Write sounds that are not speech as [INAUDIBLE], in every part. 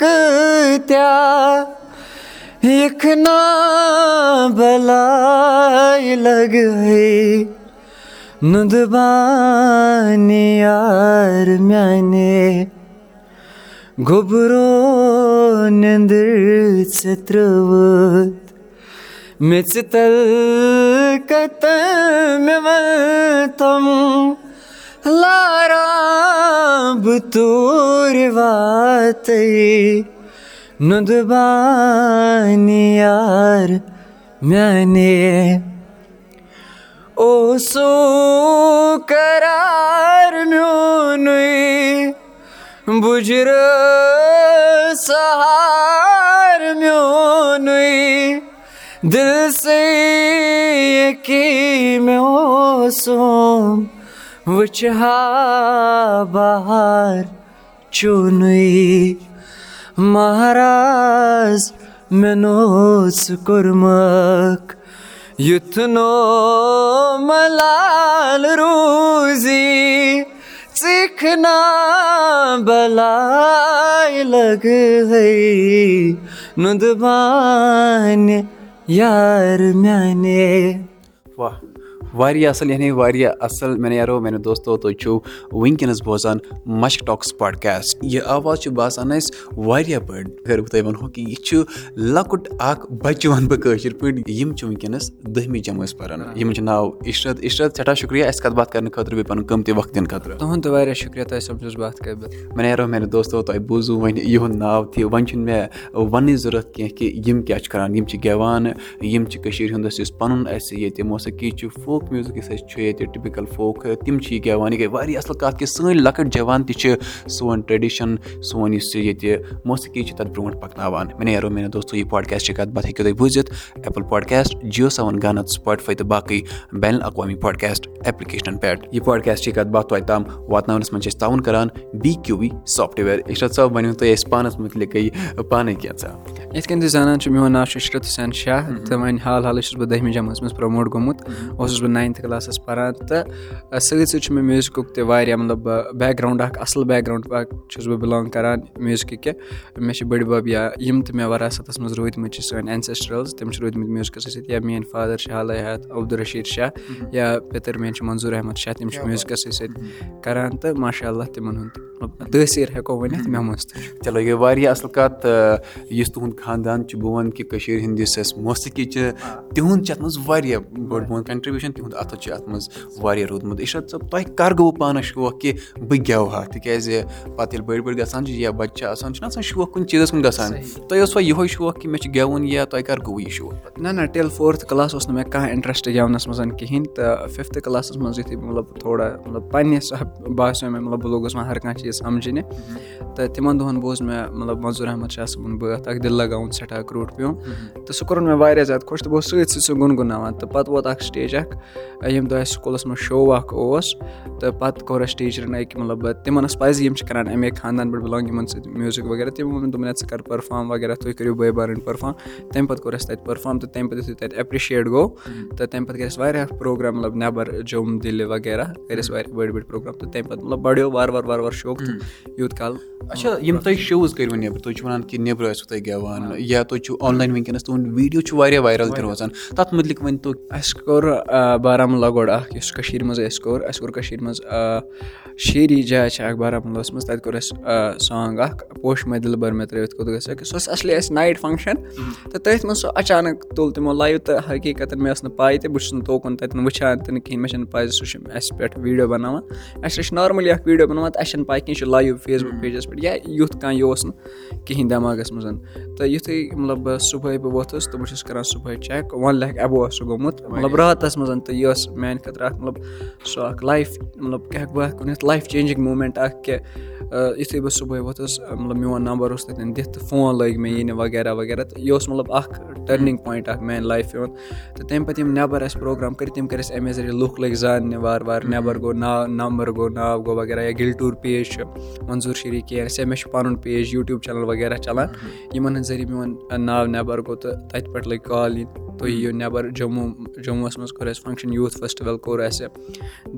کۭتیاہ یِکھنا بلاے لگٲے نُدٕ بانہِ یار میانہِ گوٚبرو ترٲوٕتھ مےٚ وَن تِم لارا بہٕ توٗرۍ واتے نُدٕ بانہِ یار دِل سے کی مےٚ اوسُم وٕچھِ ہا بہار چونُے مہراز ژٕ کوٚرمَکھ یُتھ نو ملال روٗزی ژِکھنا بلاے لگٲے نُدٕ میانے واریاہ اَصٕل یعنی واریاہ اَصٕل۔ مےٚ یارو میانہِ دوستو تُہۍ چھِو وٕنکیٚنَس بوزان مَشک ٹاکٕس پاڈکاسٹ یہِ آواز چھِ باسان اَسہِ واریاہ بٔڑ۔ اگر بہٕ تۄہہِ وَنہو کہِ یہِ چھُ لۄکُٹ اکھ بَچہِ وَنہٕ بہٕ کٲشِر پٲٹھۍ۔ یِم چھِ وٕنکیٚنَس دٔہمہِ جمٲژ پَران۔ یِمَن چھُ ناو اِشرت۔ اِشرت سٮ۪ٹھاہ شُکرِیا اَسہِ کَتھ باتھ کَرنہٕ خٲطرٕ بیٚیہِ پَنُن قۭمتی وقت دِنہٕ خٲطرٕ۔ تُہُنٛد تہِ واریاہ شُکرِیا تۄہہِ سَمجھوس بہٕ مےٚ نیرو میانہِ دوستو تۄہہِ بوٗزوٗ وۄنۍ یِہُنٛد ناو تہِ۔ وۄنۍ چھُنہٕ مےٚ وَننٕچ ضوٚرَتھ کینٛہہ کہِ یِم کیاہ چھِ کَران۔ یِم چھِ گٮ۪وان یِم چھِ کٔشیٖرِ ہُنٛد یُس پَنُن اَسہِ ییٚتہِ موسیقی چھُ فوک میوٗزِک یُس اَسہِ چھُ ییٚتہِ ٹِپِکَل فوک تِم چھِ یہِ گٮ۪وان یہِ گٔے واریاہ اَصٕل کَتھ کہِ سٲنۍ لۄکٕٹۍ جوان تہِ چھِ سون ٹرٛیڈِشَن سون یُس یہِ ییٚتہِ موسیقی چھِ تَتھ برونٛٹھ پَکناوان مےٚ نیرو میانہِ دوستو یہِ پاڈکاسٹٕچ کَتھ باتھ ہیٚکِو تُہۍ بوٗزِتھ Apple podcast Jio Saavn Gaana Spotify تہٕ باقٕے بین الاقوامی پاڈکاسٹ ایپلِکیشنَن پٮ۪ٹھ یہِ پاڈکاسٹٕچ کَتھ باتھ توتہِ تام واتناونَس منٛز چھِ أسۍ تعاوُن کَران B Q V software Ishrat صٲب ؤنِو تُہۍ اَسہِ پانَس مُتعلِقٕے پانَے کینٛژھا یِتھ کٔنۍ تُہۍ زانان چھُ میون ناو چھُ اِشرت حُسین شاہ تہٕ وۄنۍ حال حالٕے چھُس بہٕ دٔہمہِ جمٲژ منٛز پرٛموٹ گوٚمُت اوسُس بہٕ ناینتھٕ کَلاسَس پَران تہٕ سۭتۍ سۭتۍ چھُ مےٚ میوٗزِکُک تہِ واریاہ مطلب بیک گرٛاوُنٛڈ اَکھ اَصٕل بیک گرٛاوُنٛڈ اَکھ چھُس بہٕ بِلانٛگ کَران میوٗزِکٕکہِ مےٚ چھِ بٔڈِ بَب یا یِم تہِ مےٚ وَراثتَس منٛز روٗدۍمٕتۍ چھِ سٲنۍ اٮ۪نسٮ۪سٹرٛلٕز تِم چھِ روٗدۍمٕتۍ میوٗزکَس سۭتۍ یا میٛٲنۍ فادَر چھِ حالٕے حیات عبدالرشیٖد شاہ یا پِتٕر میٛٲنۍ چھِ منظوٗر احمد شاہ تِم چھِ میوٗزکَسٕے سۭتۍ کَران تہٕ ماشاء اللہ تِمَن ہُنٛد تٲثیٖر ہٮ۪کو ؤنِتھ مےٚ منٛز تہِ چلو یہِ واریاہ اَصٕل کَتھ تہٕ یُس تُہُنٛد خاندان چھُ بہٕ وَنہٕ کہِ کٔشیٖرِ ہِنٛدۍ یُس اَسہِ موسیقی چھِ تِہُنٛد چھِ اَتھ منٛز واریاہ بٔڑ بون کَنٹرٛبیوٗشَن تِہُنٛد اَتھٕ چھُ اَتھ منٛز واریاہ روٗدمُت۔ اِشرت صٲب تۄہہِ کَر گوٚوُ پانَس شوق کہِ بہٕ گٮ۪وٕ ہا؟ تِکیٛازِ پَتہٕ ییٚلہِ بٔڑۍ بٔڑۍ گژھان چھِ یا بَچہِ چھِ آسان چھُنہ آسان شوق کُنہِ چیٖزَس کُن گژھان۔ تۄہہِ اوسوٕ یِہوے شوق کہِ مےٚ چھُ گٮ۪وُن یا تۄہہِ کَر گوٚوُ یہِ شوق؟ نہ نہ ٹِل فورتھٕ کَلاس اوس نہٕ مےٚ کانٛہہ اِنٹرٛسٹ گٮ۪ونَس منٛز کِہیٖنۍ تہٕ فِفتھٕ کَلاسَس منٛز یُتھُے مطلب تھوڑا مطلب پنٛنِس باسیو مےٚ مطلب بہٕ لوٚگُس وۄنۍ ہر کانٛہہ چیٖز سَمجھِنہِ۔ تہٕ تِمَن دۄہَن بوٗز مےٚ مطلب منظوٗر احمد شاہ صٲبُن بٲتھ اَکھ دِل لگاوُن سٮ۪ٹھاہ کرٛوٗٹھ پیوٚم۔ تہٕ سُہ کوٚرُن مےٚ واریاہ زیادٕ خۄش تہٕ بہٕ اوسُس سۭتۍ سۭتۍ سُہ گُنگُناوان۔ تہٕ پَتہٕ ووت اَکھ سِٹیج اَکھ ییٚمہِ دۄہ اَسہِ سکوٗلَس منٛز شو اَکھ اوس تہٕ پَتہٕ کوٚر اَسہِ ٹیٖچرَن أکۍ مطلب تِمَن ٲس پَزِ یِم چھِ کَران اَمے خاندان پٮ۪ٹھ بِلانٛگ یِمَن سۭتۍ میوٗزِک وغیرہ تِمو ووٚن دوٚپُن ژٕ کَر پٔرفارم وغیرہ تُہۍ کٔرِو بٲے بارٕنۍ پٔرفارم تَمہِ پَتہٕ کوٚر اَسہِ تَتہِ پٔرفارم تہٕ تَمہِ پَتہٕ یُتھُے تَتہِ ایٚپرِشیٹ گوٚو تہٕ تَمہِ پَتہٕ گٔے اَسہِ واریاہ پرٛوگرام مطلب نٮ۪بَر جوٚم دِلہِ وغیرہ کٔرۍ اَسہِ واریاہ بٔڑۍ بٔڑۍ پرٛوگرام تہٕ تَمہِ پَتہٕ مطلب بَڑیو وارٕ وارٕ وارٕ وارٕ شوق تہٕ یوٗت کال اچھا یِم تۄہہِ شوٗز کٔرِو نٮ۪برٕ تُہۍ چھِو وَنان کہِ نٮ۪برٕ ٲسِو تُہۍ گٮ۪وان یا تُہۍ چھِو آنلاین وٕنکیٚنَس تُہُنٛد ویٖڈیو چھُ واریاہ وایرَل تہِ روزان تَتھ مُتعلِق ؤنۍ تو اَسہِ کوٚر بارہمولہ گۄڈٕ اَکھ یُس کٔشیٖرِ منٛزٕے اَسہِ کوٚر اَسہِ کوٚر کٔشیٖرِ منٛز شیری جاے چھِ اَکھ بارہمولاہَس منٛز تَتہِ کوٚر اَسہِ سانٛگ اَکھ پوشہِ مےٚ دِل بَر مےٚ ترٛٲوِتھ کوٚت گژھِ سُہ ٲس اَصلی اَسہِ نایِٹ فَنٛگشَن تہٕ تٔتھۍ منٛز سُہ اچانک تُل تِمو لایِو تہٕ حقیٖقتن مےٚ ٲس نہٕ پَے تہِ بہٕ چھُس نہٕ توکُن تَتٮ۪ن وٕچھان تہِ نہٕ کِہیٖنۍ مےٚ چھَنہٕ پَے سُہ چھُ اَسہِ پٮ۪ٹھ ویٖڈیو بَناوان اَسہِ چھِ نارمٔلی اَکھ ویٖڈیو بَناوان تہٕ اَسہِ چھَنہٕ پَے کینٛہہ یہِ چھُ لایِو فیس بُک پیجَس پٮ۪ٹھ یا یُتھ کانٛہہ یہِ اوس نہٕ کِہیٖنۍ دٮ۪ماغَس منٛز تہٕ یُتھُے مطلب صُبحٲے بہٕ ووٚتھُس تہٕ بہٕ چھُس کَران صُبحٲے چیک وَن لیکھ ایبو اوس سُہ گوٚمُت مطلب راتَس منٛز تہٕ یہِ ٲس میٛانہِ خٲطرٕ اَکھ مطلب سُہ اَکھ لایف مطلب کیٛاہ ہٮ۪کہٕ بہٕ اَتھ ؤنِتھ لایف چینٛجِنٛگ موٗمٮ۪نٛٹ اَکھ کہِ یُتھُے بہٕ صُبحٲے ووٚتھُس مطلب میون نمبر اوس تَتٮ۪ن دِتھ تہٕ فون لٲگۍ مےٚ یِنہِ وغیرہ وغیرہ تہٕ یہِ اوس مطلب اَکھ ٹٔرنِنٛگ پویِنٛٹ اَکھ میٛانہِ لایفہِ ہُنٛد تہٕ تَمہِ پَتہٕ یِم نٮ۪بَر اَسہِ پرٛوگرام کٔرۍ تِم کٔرۍ اَسہِ اَمے ذٔریعہِ لُکھ لٔگۍ زاننہِ وارٕ وارٕ نٮ۪بر گوٚو ناو نمبر گوٚو ناو گوٚو وغیرہ یا گِلٹوٗر پیج چھُ منظوٗر شریٖف کیر یا مےٚ چھُ پَنُن پیج یوٗٹیوٗب چَنَل وغیرہ چَلان یِمَن ہٕنٛدۍ ذٔریعہٕ میون ناو نٮ۪بر گوٚو تہٕ تَتہِ پٮ۪ٹھ لٔگۍ کال یِنۍ تُہۍ یِیِو نٮ۪بر جموں جموٗوَس منٛز کوٚر اَسہِ فنٛگشَن یوٗتھ فیسٹِوَل کوٚر اَسہِ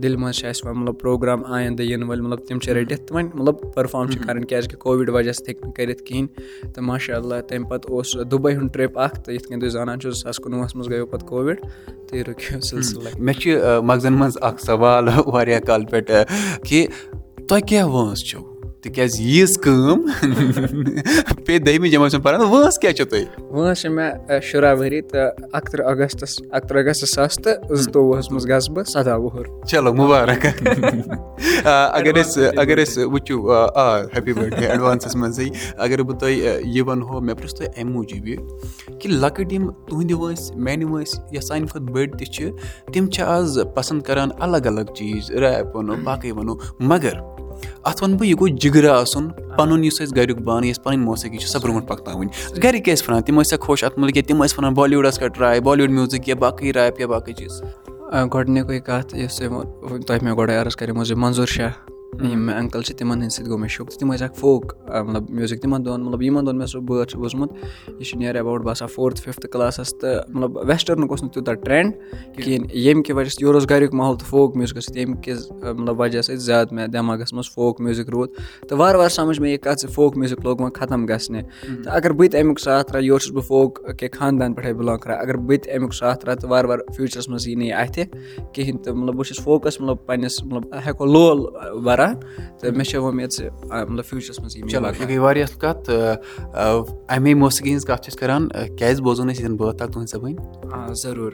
دِلہِ منٛز چھِ اَسہِ وۄنۍ مطلب پرٛوگرام آیندٕ یِنہٕ وٲلۍ مطلب تِم چھِ رٔٹِتھ تہٕ وۄنۍ مطلب پٔرفارم چھِ کَرٕنۍ کیٛازِکہِ کووِڈ وجہ سۭتۍ ہیٚکہِ نہٕ کٔرِتھ کِہیٖنۍ تہٕ ماشاء اللہ تَمہِ پَتہٕ اوس دُبے ہُنٛد ٹرٛپ اَکھ تہٕ یِتھ کٔنۍ تُہۍ زانان چھُو زٕ ساس کُنوُہَس منٛز گٔیو پَتہٕ کووِڈ تہٕ رُکِو سِلسِلَے مےٚ چھِ مغزن منٛز اکھ سوال واریاہ کالہٕ پٮ۪ٹھ کہِ تۄہہِ کیٛاہ وٲنٛس چھو تِکیازِ ییٖژ کٲم پیٚیہِ دٔیمہِ جمٲژ پَران وٲنٛس کیٛاہ چھو تۄہہِ وٲنٛس چھِ مےٚ شُراہ ؤری تہٕ اَکتٕرٛہ اَگستَس اَکتٕرٛہ اَگست زٕ ساس تہٕ زٕتووُہَس منٛز گژھٕ بہٕ سَداہ وُہُر چلو مُبارک اگر أسۍ اگر أسۍ وٕچھو آ ہیپی بٔرٕڈے ایڈوانسَس منٛزٕے اگر بہٕ تۄہہِ یہِ وَنہو مےٚ پرٛژھ تۄہہِ اَمہِ موٗجوٗب یہِ کہِ لۄکٕٹۍ یِم تُہٕنٛدِ وٲنٛسہِ میانہِ وٲنٛسہِ یا سانہِ کھۄتہٕ بٔڑۍ تہِ چھِ تِم چھِ آز پَسنٛد کَران الگ الگ چیٖز ریپ وَنو باقٕے وَنو مگر اَتھ وَنہٕ بہٕ یہِ گوٚژھ جِگرٕ آسُن پَنُن یُس اَسہِ گَریُک بانہٕ یۄس پَنٕنۍ موسیٖقی چھِ سۄ برونٛٹھ پَکناوٕنۍ گَرِکۍ ٲسۍ وَنان؟ تِم ٲسۍ سا خۄش اَتھ مُتعلِق تِم ٲسۍ وَنان بالی وُڈَس کَر ٹرٛاے بالی وُڈ میوٗزِک یا باقٕے ریپ یا باقٕے چیٖز۔ گۄڈٕنِکُے کَتھ یُس تۄہہِ مےٚ گۄڈَے عرض کَرے زِ منظوٗر شاہ یِم مےٚ اَنکَل چھِ تِمَن ہٕنٛدۍ سۭتۍ گوٚو مےٚ شوق تہٕ تِم ٲسۍ اَکھ فوک مطلب میوٗزِک تِمَن دۄہَن مطلب یِمَن دۄہَن مےٚ سُہ بٲتھ چھُ بوٗزمُت یہِ چھُ نِیَر اٮ۪باوُٹ باسان فورتھ فِفتھٕ کٕلاسَس تہٕ مطلب وٮ۪سٹٲرنُک اوس نہٕ تیوٗتاہ ٹرٛٮ۪نٛڈ کِہیٖنۍ ییٚمہِ کہِ وجہ سۭتۍ یورٕ اوس گَریُک ماحول تہٕ فوک میوٗزِکَس سۭتۍ ییٚمہِ کِس مطلب وجہ سۭتۍ زیادٕ مےٚ دٮ۪ماغَس منٛز فوک میوٗزِک روٗد تہٕ وارٕ وارٕ سَمٕجھ مےٚ یہِ کَتھ زِ فوک میوٗزِک لوگ وۄنۍ ختم گژھنہِ تہٕ اگر بہٕ تہِ اَمیُک ساتھ ترٛاوٕ یورٕ چھُس بہٕ فوک کہِ خاندان پٮ۪ٹھَے بِلانٛگ کَران اگر بہٕ تہِ اَمیُک ساتھ ترٛاوٕ تہٕ وارٕ وارٕ فیوٗچرَس منٛز یی نہٕ یہِ اَتھِ کِہیٖنۍ تہٕ مطلب بہٕ چھُس فوکَس مطلب پنٛنِس مطلب ہٮ۪کو لول بَران تہٕ مےٚ چھِ وُمید زِ مطلب فیوٗچرَس منٛز یی چلو یہِ گٔے واریاہ کَتھ اَمے موسیٖقی ہِنٛز کَتھ چھِ أسۍ کَران کیٛازِ بوزون أسۍ ییٚتٮ۪ن بٲتھ اَکھ تُہٕنٛدِ زَبٲنۍ آ ضروٗر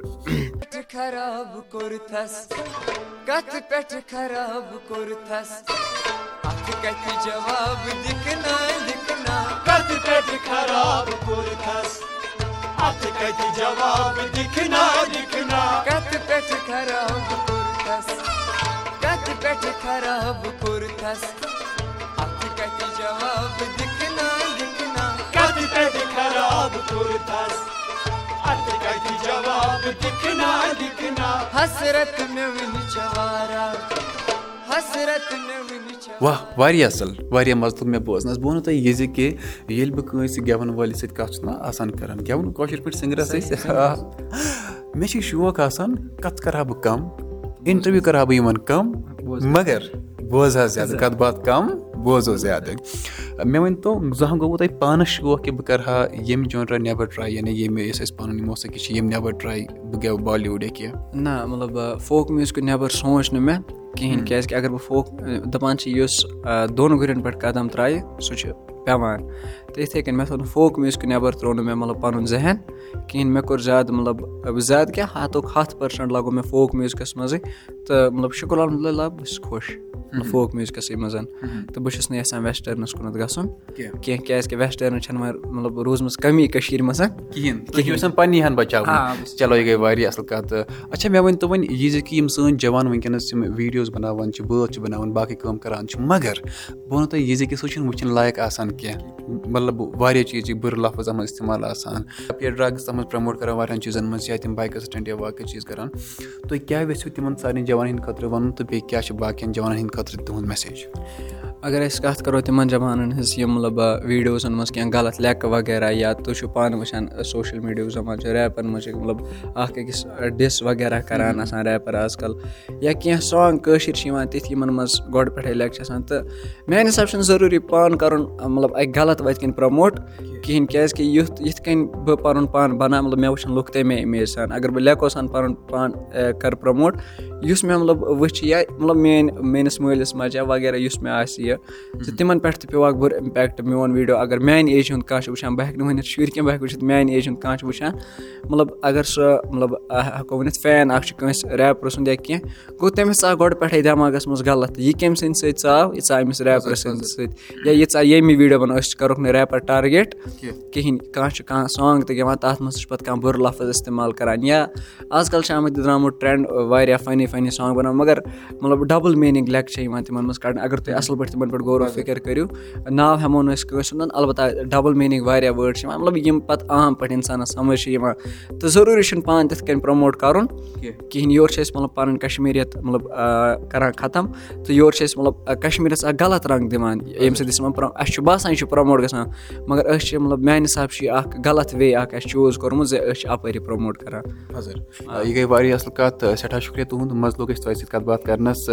واہ واریاہ اَصٕل واریاہ مَزٕ تُل مےٚ بوزنَس بہٕ وَنو تۄہہِ یہِ زِ کہِ ییٚلہِ بہٕ کٲنٛسہِ گٮ۪وَن وٲلِس سۭتۍ کَتھ چھُس نہ آسان کَران گٮ۪وُن کٲشِر پٲٹھۍ سِنٛگرَس سۭتۍ مےٚ چھِ شوق آسان کَتھ کَرٕ ہا بہٕ کَم اِنٹَروِو کَرٕ ہا بہٕ یِمَن کَم مگر بوزٕ ہا زیادٕ کَتھ باتھ کَم بوزو زیادٕ مےٚ ؤنۍتو زانٛہہ گوٚووُ تۄہہِ پانَس شوق کہِ بہٕ کَرٕ ہا ییٚمہِ جانرا نٮ۪بَر ٹرٛاے یعنی ییٚمہِ یُس اَسہِ پَنُن موسیٖقی چھِ یِم نٮ۪بَر ٹرٛاے بہٕ گٮ۪وٕ بالی وُڈ یا کینٛہہ نہ مطلب فوک میوٗزِکُک نٮ۪بَر سونٛچ نہٕ مےٚ کِہیٖنۍ کیٛازِکہِ اگر بہٕ فوک دَپان چھِ یُس دۄن گُرٮ۪ن پٮ۪ٹھ قدم ترٛایہِ سُہ چھُ پٮ۪وان تہٕ یِتھَے کٔنۍ مےٚ تھوٚو نہٕ فوک میوٗزِک نٮ۪بَر ترٛوو نہٕ مےٚ مطلب پَنُن ذہن کِہیٖنۍ مےٚ کوٚر زیادٕ مطلب زیادٕ کیٛاہ ہَتُک ہَتھ پٔرسَنٛٹ لَگوو مےٚ فوک میوٗزِکَس منٛزٕے تہٕ مطلب شُکُر الحمدُاللہ بہٕ چھُس خۄش فوک میوٗزِکَسٕے منٛز تہٕ بہٕ چھُس نہٕ یَژھان وٮ۪سٹٲرنَس کُنَتھ گژھُن کینٛہہ. کیٛازِکہِ وٮ۪سٹٲرٕن چھَنہٕ وۄنۍ مطلب روٗزمٕژ کمی کٔشیٖرِ منٛز کِہیٖنۍ. پنٛنی ہَن بَچاوُن چلو یہِ گٔے واریاہ اَصٕل کَتھ. اچھا مےٚ ؤنۍتو وۄنۍ یہِ زِ کہِ یِم سٲنۍ جوان وٕنکٮ۪نَس یِم ویٖڈیوز بَناوان چھِ بٲتھ چھِ بَناوان باقٕے کٲم کَران چھِ مگر بہٕ وَنو تۄہہِ یہِ زِ کہِ سُہ چھُنہٕ وٕچھُن لایق آسان کینٛہہ مطلب واریاہ چیٖز چھِ بُرٕ لفظ اَتھ منٛز اِستعمال آسان۔ یا ڈرٛگٕز تَتھ منٛز پرٛموٹ کَران واریاہَن چیٖزَن منٛز یا تِم بایکہٕ سٕٹٮ۪نٛڈ یا باقٕے چیٖز کَران۔ تُہۍ کیٛاہ یژھِو تِمَن سارنٕے جوانَن ہِنٛدۍ خٲطرٕ وَنُن تہٕ بیٚیہِ کیٛاہ چھِ باقٕیَن جوانَن ہِنٛدۍ خٲطرٕ تُہُنٛد مٮ۪سیج اگر أسۍ کَتھ کَرو تِمَن جوانَن ہٕنٛز یِم مطلب ویٖڈیوزَن منٛز کینٛہہ غلط لٮ۪کہٕ وغیرہ یا تُہۍ چھُو پانہٕ وٕچھان سوشَل میٖڈیاہُک زَمانہٕ چھُ ریپَن منٛز چھِ مطلب اَکھ أکِس ڈِس وغیرہ کَران آسان ریپَر آزکَل یا کینٛہہ سانٛگ کٲشِرۍ چھِ یِوان تِتھۍ یِمَن منٛز گۄڈٕ پٮ۪ٹھَے لٮ۪کہٕ چھِ آسان۔ تہٕ میٛانہِ حِساب چھُنہٕ ضروٗری پانہٕ کَرُن مطلب اَکہِ غلط وَتہِ کِنۍ پرٛموٹ کِہیٖنۍ کیٛازِکہِ یُتھ یِتھ کٔنۍ بہٕ پَنُن پان بَناو مطلب مےٚ وٕچھَن لُکھ تَمے اِمیج سان۔ اگر بہٕ لیکو سان پَنُن پان کَرٕ پرٛموٹ یُس مےٚ مطلب وٕچھِ یا مطلب میٛٲنۍ میٛٲنِس مٲلِس ماجہِ یا وغیرہ یُس مےٚ آسہِ یہِ تہٕ تِمَن پٮ۪ٹھ تہِ پیوٚو اَکھ بُرٕ اِمپیکٹ میون ویٖڈیو اگر میٛانہِ ایجہِ ہُنٛد کانٛہہ چھُ وٕچھان بہٕ ہٮ۪کہٕ نہٕ ؤنِتھ شُرۍ کینٛہہ بہٕ ہٮ۪کہٕ وٕچھِتھ میٛانہِ ایجہِ ہُنٛد کانٛہہ چھُ وٕچھان۔ مطلب اگر سُہ مطلب ہٮ۪کو ؤنِتھ فین اَکھ چھُ کٲنٛسہِ ریپرٕ سُنٛد یا کینٛہہ گوٚو تٔمِس ژاو گۄڈٕ پٮ۪ٹھَے دٮ۪ماغَس منٛز غلط یہِ کَمہِ سٕنٛدِ سۭتۍ ژاو؟ یہِ ژاو أمِس ریپرٕ سٕنٛدِ سۭتۍ۔ یا یہِ ژاو ییٚمہِ ویٖڈیو بَنٲو أسۍ کَرُکھ نہٕ ریپَر ٹارگیٹ کِہیٖنۍ کانٛہہ چھُ کانٛہہ سانٛگ تہِ گٮ۪وان تَتھ منٛز چھُ پَتہٕ کانٛہہ بُرٕ لفظ اِستعمال کَران یا آزکَل چھِ آمٕتۍ درٛامُت ٹرٛٮ۪نٛڈ واریاہ فٔنی فٔنی سانٛگ بَناوان مگر مطلب ڈَبٕل میٖنِنٛگ لٮ۪کہٕ چھےٚ یِوان تِمَن منٛز کَڑنہٕ اگر تُہۍ اَصٕل پٲٹھۍ تِمَن پٮ۪ٹھ غورو فِکر کٔرِو ناو ہٮ۪مو نہٕ أسۍ کٲنٛسہِ ہُنٛد اَلبتہ ڈَبٕل میٖنِنٛگ واریاہ وٲڈ چھِ یِوان مطلب یِم پَتہٕ عام پٲٹھۍ اِنسانَس سَمٕجھ چھِ یِوان تہٕ ضٔروٗری چھُنہٕ پانہٕ تِتھ کٔنۍ پرٛموٹ کَرُن کِہیٖنۍ یورٕ چھِ أسۍ مطلب پَنٕنۍ کَشمیٖریت مطلب کَران ختم تہٕ یورٕ چھِ أسۍ مطلب کَشمیٖرَس اکھ غلط رنٛگ دِوان ییٚمہِ سۭتۍ أسۍ یِمَن اَسہِ چھُ باسان یہِ چھُ پرٛموٹ گژھان مگر أسۍ چھِ مطلب میٛانہِ حِساب چھُ یہِ اکھ غلط وے اکھ اَسہِ چوٗز کوٚرمُت زِ أسۍ چھِ اَپٲری پرٛموٹ کَران یہِ گٔے واریاہ اَصٕل کَتھ سٮ۪ٹھاہ شُکریہ تُہُنٛد مَزٕ لوٚگ اَسہِ تۄہہِ سۭتۍ کَتھ باتھ کَرنَس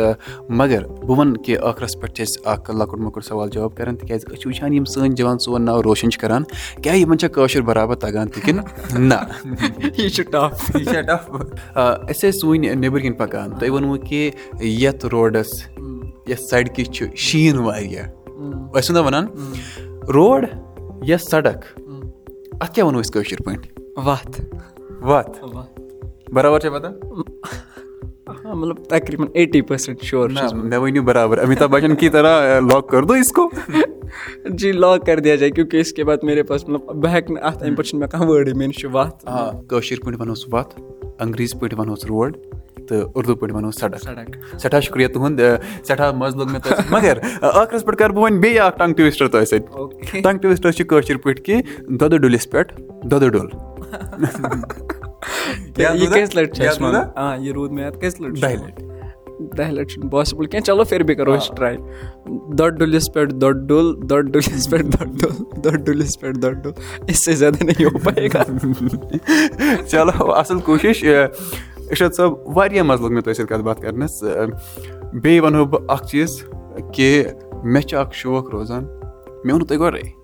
مگر بہٕ وَنہٕ کہِ ٲخرَس پٮ۪ٹھ چھِ أسۍ اَکھ لۄکُٹ مۄکُٹ سوال جواب کَران تِکیٛازِ أسۍ چھِ وٕچھان یِم سٲنۍ جوان سون ناو روشَن چھِ کَران کیٛاہ یِمَن چھا کٲشُر بَرابَر تَگان تہِ کِنہٕ؟ نہ۔ [LAUGHS] یہِ چھُ ٹَف [LAUGHS] یہِ چھا ٹَف أسۍ ٲسۍ وٕنۍ نیٚبٕرۍ کِنۍ پَکان تۄہہِ ووٚنوُ کہِ یَتھ روڈَس یَتھ سڑکہِ چھُ شیٖن واریاہ۔ ٲسۍ چھِو نہ وَنان؟ روڈ یا سڑک؟ اَتھ کیٛاہ وَنو أسۍ کٲشِر پٲٹھۍ؟ وَتھ۔ وَتھ۔ برابر چھا پَتہ مطلب تقریٖباً ایٹی پٔرسَنٛٹ شور مےٚ ؤنِو برابر امیتاب بَچَن کی طرح لاک کٔر دو اِسکو جی لاک کَر دیا جاے کیونکہِ اِس کے بعد میرے پاس مطلب بہٕ ہٮ۪کہٕ نہٕ اَتھ اَمہِ پَتہٕ چھُنہٕ مےٚ کانٛہہ وٲڈٕے مےٚ نِش چھُ وَتھ کٲشِر پٲٹھۍ وَنوس وَتھ انٛگریٖزِ پٲٹھۍ وَنوس روڈ تہٕ اُردو پٲٹھۍ وَنو سڑک سڑک سٮ۪ٹھاہ شُکریہ تُہُنٛد سٮ۪ٹھاہ مَزٕ لوٚگ مےٚ تۄہہِ مگر ٲخرَس پٮ۪ٹھ کَرٕ بہٕ وۄنۍ بیٚیہِ اَکھ ٹنٛگ ٹوِسٹَر یہِ کٔژِ لَٹہِ چھِ اَسہِ وَنان آ یہِ روٗد مےٚ یاد کٔژِ لَٹہِ دَہہِ لَٹہِ دَہہِ لَٹہِ چھُنہٕ پاسِبٕل کینٛہہ چلو پھر بی کَرو أسۍ ٹرٛاے دۄد ڈُلِس پٮ۪ٹھ دۄد ڈوٚل دۄد ڈُلِس پٮ۪ٹھ دۄد ڈوٚل دۄد ڈُلِس پٮ۪ٹھ دۄد ڈوٚل اِس سے زیادٕ نہیں ہو پایے گا چلو اَصٕل کوٗشِش اِرشاد صٲب واریاہ مَزٕ لوٚگ مےٚ تۄہہِ سۭتۍ کَتھ باتھ کَرنَس بیٚیہِ وَنہو بہٕ اَکھ چیٖز کہِ مےٚ چھُ اَکھ شوق روزان مےٚ ووٚنوُ تۄہہِ گۄڈَے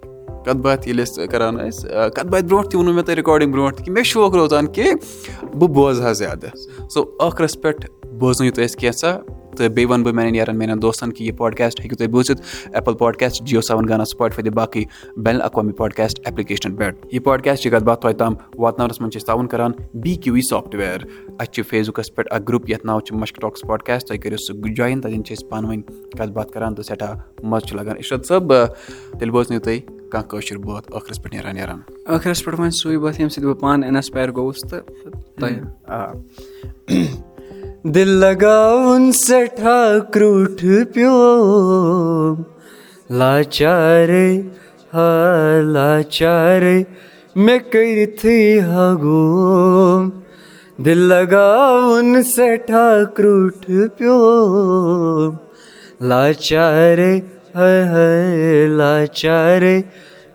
کَتھ باتھ ییٚلہِ أسۍ کَران ٲسۍ کَتھ باتھ برونٛٹھ تہِ ووٚنوُ مےٚ تۄہہِ رِکاڈِنٛگ برونٛٹھ تہِ کہِ مےٚ چھُ شوق روزان کہِ بہٕ بوزٕ ہا زیادٕ سو ٲخرَس پٮ۪ٹھ بوزنٲیِو تُہۍ اَسہِ کینٛژھا تہٕ بیٚیہِ وَنہٕ بہٕ میانٮ۪ن یارَن میانٮ۪ن دوستَن کہِ یہِ پاڈکاسٹ ہیٚکِو تُہۍ بوٗزِتھ ایپٕل پاڈکاسٹ جِیو سیوَن گانا سٕپاٹفاے تہٕ باقٕے بین الاقوامی پاڈکاسٹ ایپلِکیشنَن پٮ۪ٹھ یہِ پاڈکاسٹٕچ کَتھ باتھ تۄہہِ تام واتناونَس منٛز چھِ أسۍ تعاوُن کَران بی کیوٗ وی سافٹوِیَر اَسہِ چھِ فیس بُکَس پٮ۪ٹھ اَکھ گرُپ یَتھ ناو چھُ مَشک ٹاکٕس پاڈکاسٹ تُہۍ کٔرِو سُہ جویِن تَتٮ۪ن چھِ أسۍ پانہٕ ؤنۍ کَتھ باتھ کَران تہٕ سٮ۪ٹھاہ مَزٕ چھُ لَگان اِشرت صٲب تیٚلہِ بوزنٲیِو تُہۍ کانٛہہ کٲشِر بٲتھ ٲخرَس پٮ۪ٹھ نیران نیران ٲخرَس پٮ۪ٹھ وۄنۍ سُے بٲتھ ییٚمہِ سۭتۍ بہٕ پانہٕ اِنَسپایر گوٚوُس تہٕ تۄہہِ آ دِل لگاوُن سٮ۪ٹھاہ کرٛوٗٹھ پیوم لاچارے ہا لاچارے مےٚ کٔرِتھٕے ہا گوم دِل لگاوُن سٮ۪ٹھاہ کرٛوٗٹھ پیوم لاچارے ہاے ہاے لاچارے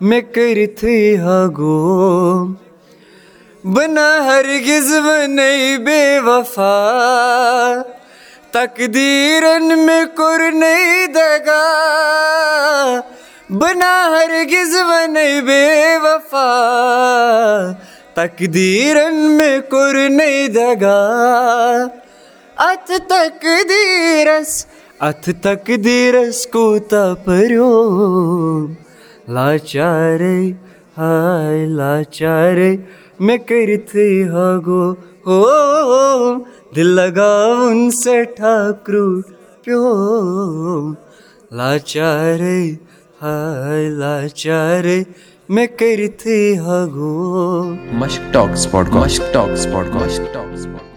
مےٚ کٔرِتھٕے ہا گوم بہٕ نہ ہرگِز وَنے بے وفا کوٚر نَے دگا بہٕ نہ بے وفا کوٚر نَے دگا اَتھ تقدیٖرَس اَتھ تقدیٖرَس کوٗتاہ پٔرِو لاچارے ہاے لاچارے مےٚ کٔرِتھٕے ہا گوٚو ہو دِل لگاوُن سٮ۪ٹھاہ کرٛوٗٹھ پیوم لاچارے ہاے لاچارے مےٚ کٔرِتھٕے ہا گوٚو Mushk talks podcast Mushk talks podcast